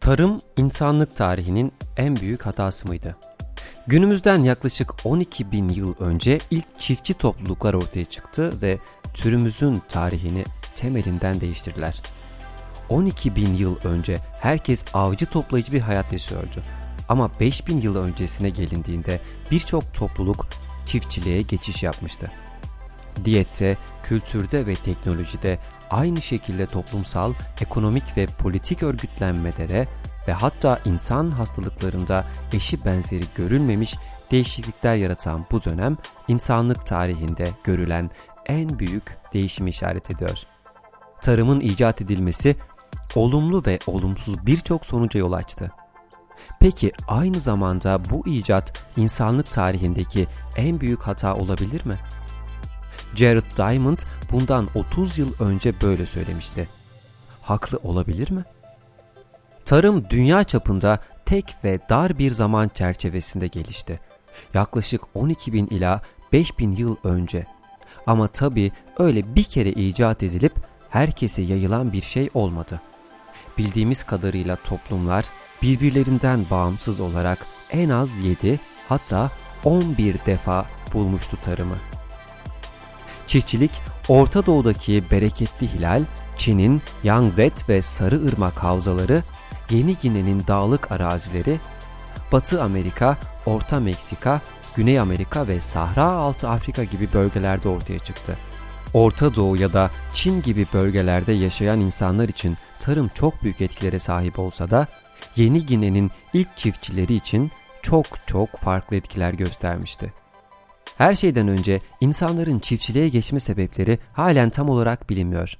Tarım insanlık tarihinin en büyük hatası mıydı? Günümüzden yaklaşık 12 bin yıl önce ilk çiftçi topluluklar ortaya çıktı ve türümüzün tarihini temelinden değiştirdiler. 12 bin yıl önce herkes avcı toplayıcı bir hayat yaşıyordu. Ama 5000 yıl öncesine gelindiğinde birçok topluluk çiftçiliğe geçiş yapmıştı. Diyette, kültürde ve teknolojide aynı şekilde toplumsal, ekonomik ve politik örgütlenmede de ve hatta insan hastalıklarında eşi benzeri görülmemiş değişiklikler yaratan bu dönem insanlık tarihinde görülen en büyük değişim işaret ediyor. Tarımın icat edilmesi olumlu ve olumsuz birçok sonuca yol açtı. Peki aynı zamanda bu icat insanlık tarihindeki en büyük hata olabilir mi? Jared Diamond bundan 30 yıl önce böyle söylemişti. Haklı olabilir mi? Tarım dünya çapında tek ve dar bir zaman çerçevesinde gelişti. Yaklaşık 12 bin ila 5 bin yıl önce. Ama tabi öyle bir kere icat edilip herkese yayılan bir şey olmadı. Bildiğimiz kadarıyla toplumlar birbirlerinden bağımsız olarak en az 7 hatta 11 defa bulmuştu tarımı. Çiftçilik Orta Doğu'daki bereketli hilal, Çin'in Yangtze ve Sarı Irmak havzaları, Yeni Gine'nin dağlık arazileri, Batı Amerika, Orta Meksika, Güney Amerika ve Sahra Altı Afrika gibi bölgelerde ortaya çıktı. Orta Doğu ya da Çin gibi bölgelerde yaşayan insanlar için tarım çok büyük etkilere sahip olsa da Yeni Gine'nin ilk çiftçileri için çok çok farklı etkiler göstermişti. Her şeyden önce insanların çiftçiliğe geçme sebepleri halen tam olarak bilinmiyor.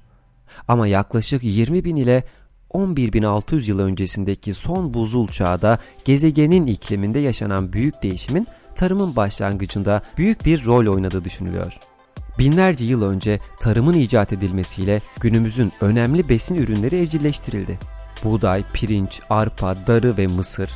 Ama yaklaşık 20 bin ile 11.600 yıl öncesindeki son buzul çağda gezegenin ikliminde yaşanan büyük değişimin tarımın başlangıcında büyük bir rol oynadığı düşünülüyor. Binlerce yıl önce tarımın icat edilmesiyle günümüzün önemli besin ürünleri evcilleştirildi. Buğday, pirinç, arpa, darı ve mısır,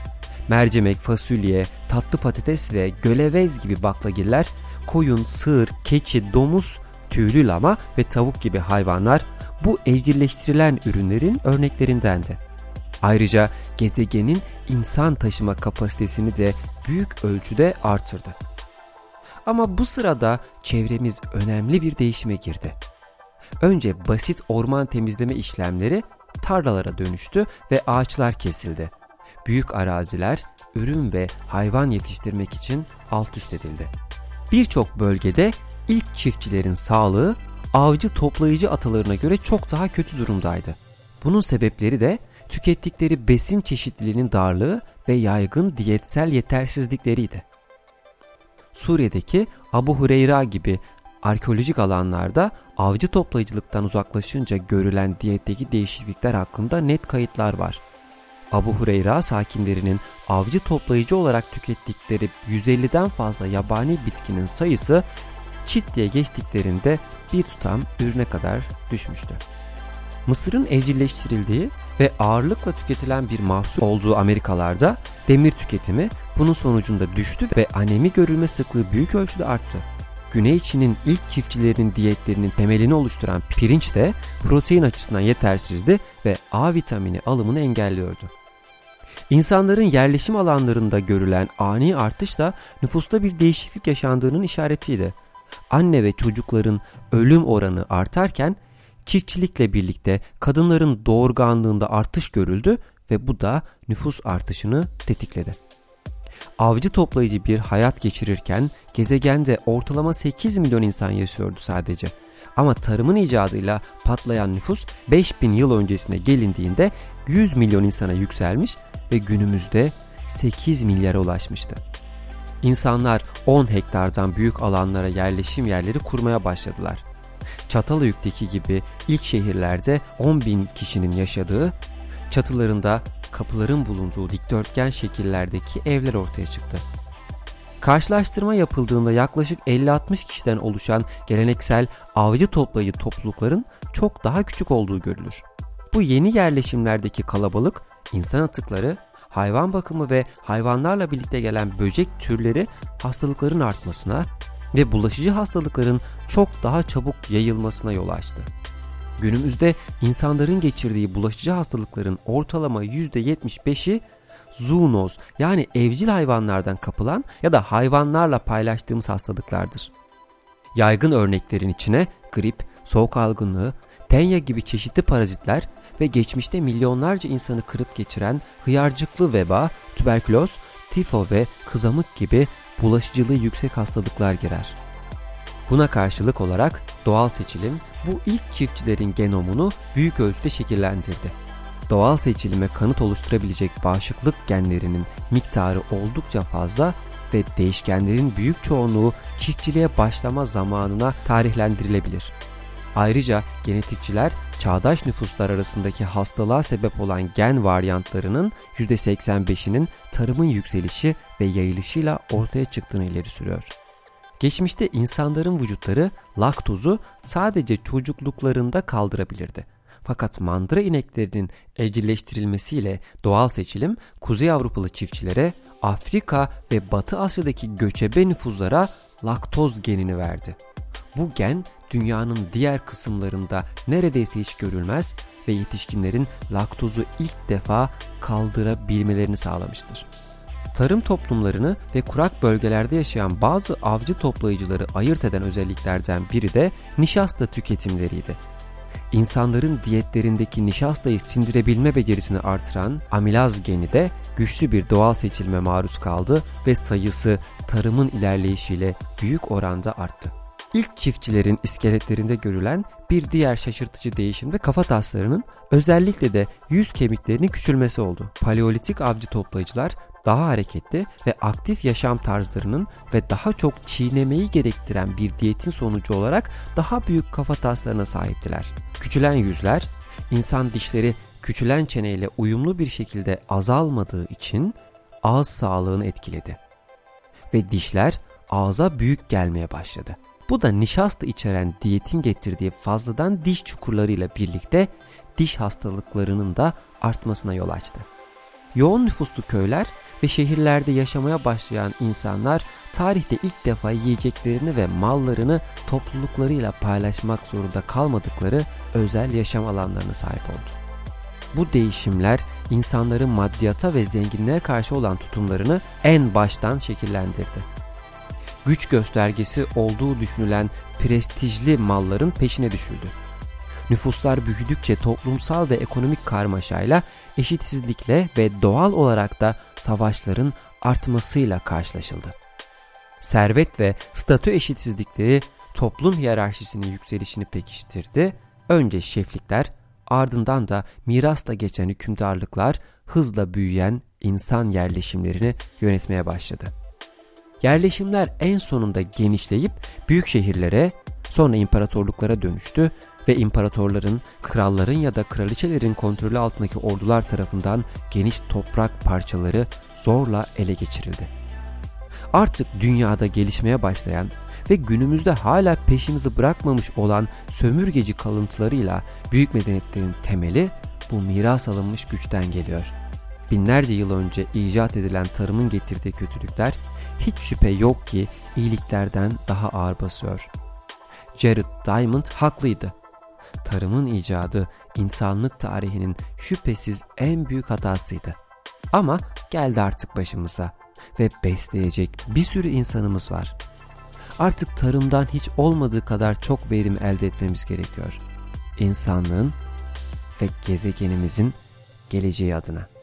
mercimek, fasulye, tatlı patates ve gölevez gibi baklagiller, koyun, sığır, keçi, domuz, tüylü lama ve tavuk gibi hayvanlar bu evcilleştirilen ürünlerin örneklerindendi. Ayrıca gezegenin insan taşıma kapasitesini de büyük ölçüde artırdı. Ama bu sırada çevremiz önemli bir değişime girdi. Önce basit orman temizleme işlemleri tarlalara dönüştü ve ağaçlar kesildi. Büyük araziler ürün ve hayvan yetiştirmek için alt üst edildi. Birçok bölgede ilk çiftçilerin sağlığı avcı toplayıcı atalarına göre çok daha kötü durumdaydı. Bunun sebepleri de tükettikleri besin çeşitliliğinin darlığı ve yaygın diyetsel yetersizlikleriydi. Suriye'deki Abu Hureyra gibi arkeolojik alanlarda avcı toplayıcılıktan uzaklaşınca görülen diyetteki değişiklikler hakkında net kayıtlar var. Abu Hureyra sakinlerinin avcı toplayıcı olarak tükettikleri 150'den fazla yabani bitkinin sayısı çit diye geçtiklerinde bir tutam ürüne kadar düşmüştü. Mısırın evcilleştirildiği ve ağırlıkla tüketilen bir mahsul olduğu Amerikalarda demir tüketimi bunun sonucunda düştü ve anemi görülme sıklığı büyük ölçüde arttı. Güney Çin'in ilk çiftçilerinin diyetlerinin temelini oluşturan pirinç de protein açısından yetersizdi ve A vitamini alımını engelliyordu. İnsanların yerleşim alanlarında görülen ani artış da nüfusta bir değişiklik yaşandığının işaretiydi. Anne ve çocukların ölüm oranı artarken çiftçilikle birlikte kadınların doğurganlığında artış görüldü ve bu da nüfus artışını tetikledi. Avcı toplayıcı bir hayat geçirirken gezegende ortalama 8 milyon insan yaşıyordu sadece. Ama tarımın icadıyla patlayan nüfus 5000 yıl öncesine gelindiğinde 100 milyon insana yükselmiş ve günümüzde 8 milyara ulaşmıştı. İnsanlar 10 hektardan büyük alanlara yerleşim yerleri kurmaya başladılar. Çatalhöyük'teki gibi ilk şehirlerde 10 bin kişinin yaşadığı, çatılarında kapıların bulunduğu dikdörtgen şekillerdeki evler ortaya çıktı. Karşılaştırma yapıldığında yaklaşık 50-60 kişiden oluşan geleneksel avcı toplayıcı toplulukların çok daha küçük olduğu görülür. Bu yeni yerleşimlerdeki kalabalık, insan atıkları, hayvan bakımı ve hayvanlarla birlikte gelen böcek türleri hastalıkların artmasına, ve bulaşıcı hastalıkların çok daha çabuk yayılmasına yol açtı. Günümüzde insanların geçirdiği bulaşıcı hastalıkların ortalama %75'i zoonoz yani evcil hayvanlardan kapılan ya da hayvanlarla paylaştığımız hastalıklardır. Yaygın örneklerin içine grip, soğuk algınlığı, tenya gibi çeşitli parazitler ve geçmişte milyonlarca insanı kırıp geçiren hıyarcıklı veba, tüberküloz, tifo ve kızamık gibi bulaşıcılığı yüksek hastalıklar girer. Buna karşılık olarak doğal seçilim bu ilk çiftçilerin genomunu büyük ölçüde şekillendirdi. Doğal seçilime kanıt oluşturabilecek bağışıklık genlerinin miktarı oldukça fazla ve değişkenlerin büyük çoğunluğu çiftçiliğe başlama zamanına tarihlendirilebilir. Ayrıca genetikçiler çağdaş nüfuslar arasındaki hastalığa sebep olan gen varyantlarının %85'inin tarımın yükselişi ve yayılışıyla ortaya çıktığını ileri sürüyor. Geçmişte insanların vücutları laktozu sadece çocukluklarında kaldırabilirdi. Fakat mandıra ineklerinin evcilleştirilmesiyle doğal seçilim Kuzey Avrupalı çiftçilere Afrika ve Batı Asya'daki göçebe nüfuzlara laktoz genini verdi. Bu gen dünyanın diğer kısımlarında neredeyse hiç görülmez ve yetişkinlerin laktozu ilk defa kaldırabilmelerini sağlamıştır. Tarım toplumlarını ve kurak bölgelerde yaşayan bazı avcı toplayıcıları ayırt eden özelliklerden biri de nişasta tüketimleriydi. İnsanların diyetlerindeki nişastayı sindirebilme becerisini artıran amilaz geni de güçlü bir doğal seçilme maruz kaldı ve sayısı tarımın ilerleyişiyle büyük oranda arttı. İlk çiftçilerin iskeletlerinde görülen bir diğer şaşırtıcı değişim de kafa taslarının özellikle de yüz kemiklerinin küçülmesi oldu. Paleolitik avcı toplayıcılar daha hareketli ve aktif yaşam tarzlarının ve daha çok çiğnemeyi gerektiren bir diyetin sonucu olarak daha büyük kafa taslarına sahiptiler. Küçülen yüzler, insan dişleri küçülen çeneyle uyumlu bir şekilde azalmadığı için ağız sağlığını etkiledi. Ve dişler ağza büyük gelmeye başladı. Bu da nişasta içeren diyetin getirdiği fazladan diş çukurlarıyla birlikte diş hastalıklarının da artmasına yol açtı. Yoğun nüfuslu köyler ve şehirlerde yaşamaya başlayan insanlar tarihte ilk defa yiyeceklerini ve mallarını topluluklarıyla paylaşmak zorunda kalmadıkları özel yaşam alanlarına sahip oldu. Bu değişimler insanların maddiyata ve zenginliğe karşı olan tutumlarını en baştan şekillendirdi. Güç göstergesi olduğu düşünülen prestijli malların peşine düşüldü. Nüfuslar büyüdükçe toplumsal ve ekonomik karmaşayla, eşitsizlikle ve doğal olarak da savaşların artmasıyla karşılaşıldı. Servet ve statü eşitsizlikleri toplum hiyerarşisinin yükselişini pekiştirdi. Önce şeflikler, ardından da mirasla geçen hükümdarlıklar hızla büyüyen insan yerleşimlerini yönetmeye başladı. Yerleşimler en sonunda genişleyip büyük şehirlere, sonra imparatorluklara dönüştü ve imparatorların, kralların ya da kraliçelerin kontrolü altındaki ordular tarafından geniş toprak parçaları zorla ele geçirildi. Artık dünyada gelişmeye başlayan ve günümüzde hala peşimizi bırakmamış olan sömürgeci kalıntılarıyla büyük medeniyetlerin temeli bu miras alınmış güçten geliyor. Binlerce yıl önce icat edilen tarımın getirdiği kötülükler hiç şüphe yok ki iyiliklerden daha ağır basıyor. Jared Diamond haklıydı tarımın icadı insanlık tarihinin şüphesiz en büyük hatasıydı. Ama geldi artık başımıza ve besleyecek bir sürü insanımız var. Artık tarımdan hiç olmadığı kadar çok verim elde etmemiz gerekiyor. İnsanlığın ve gezegenimizin geleceği adına.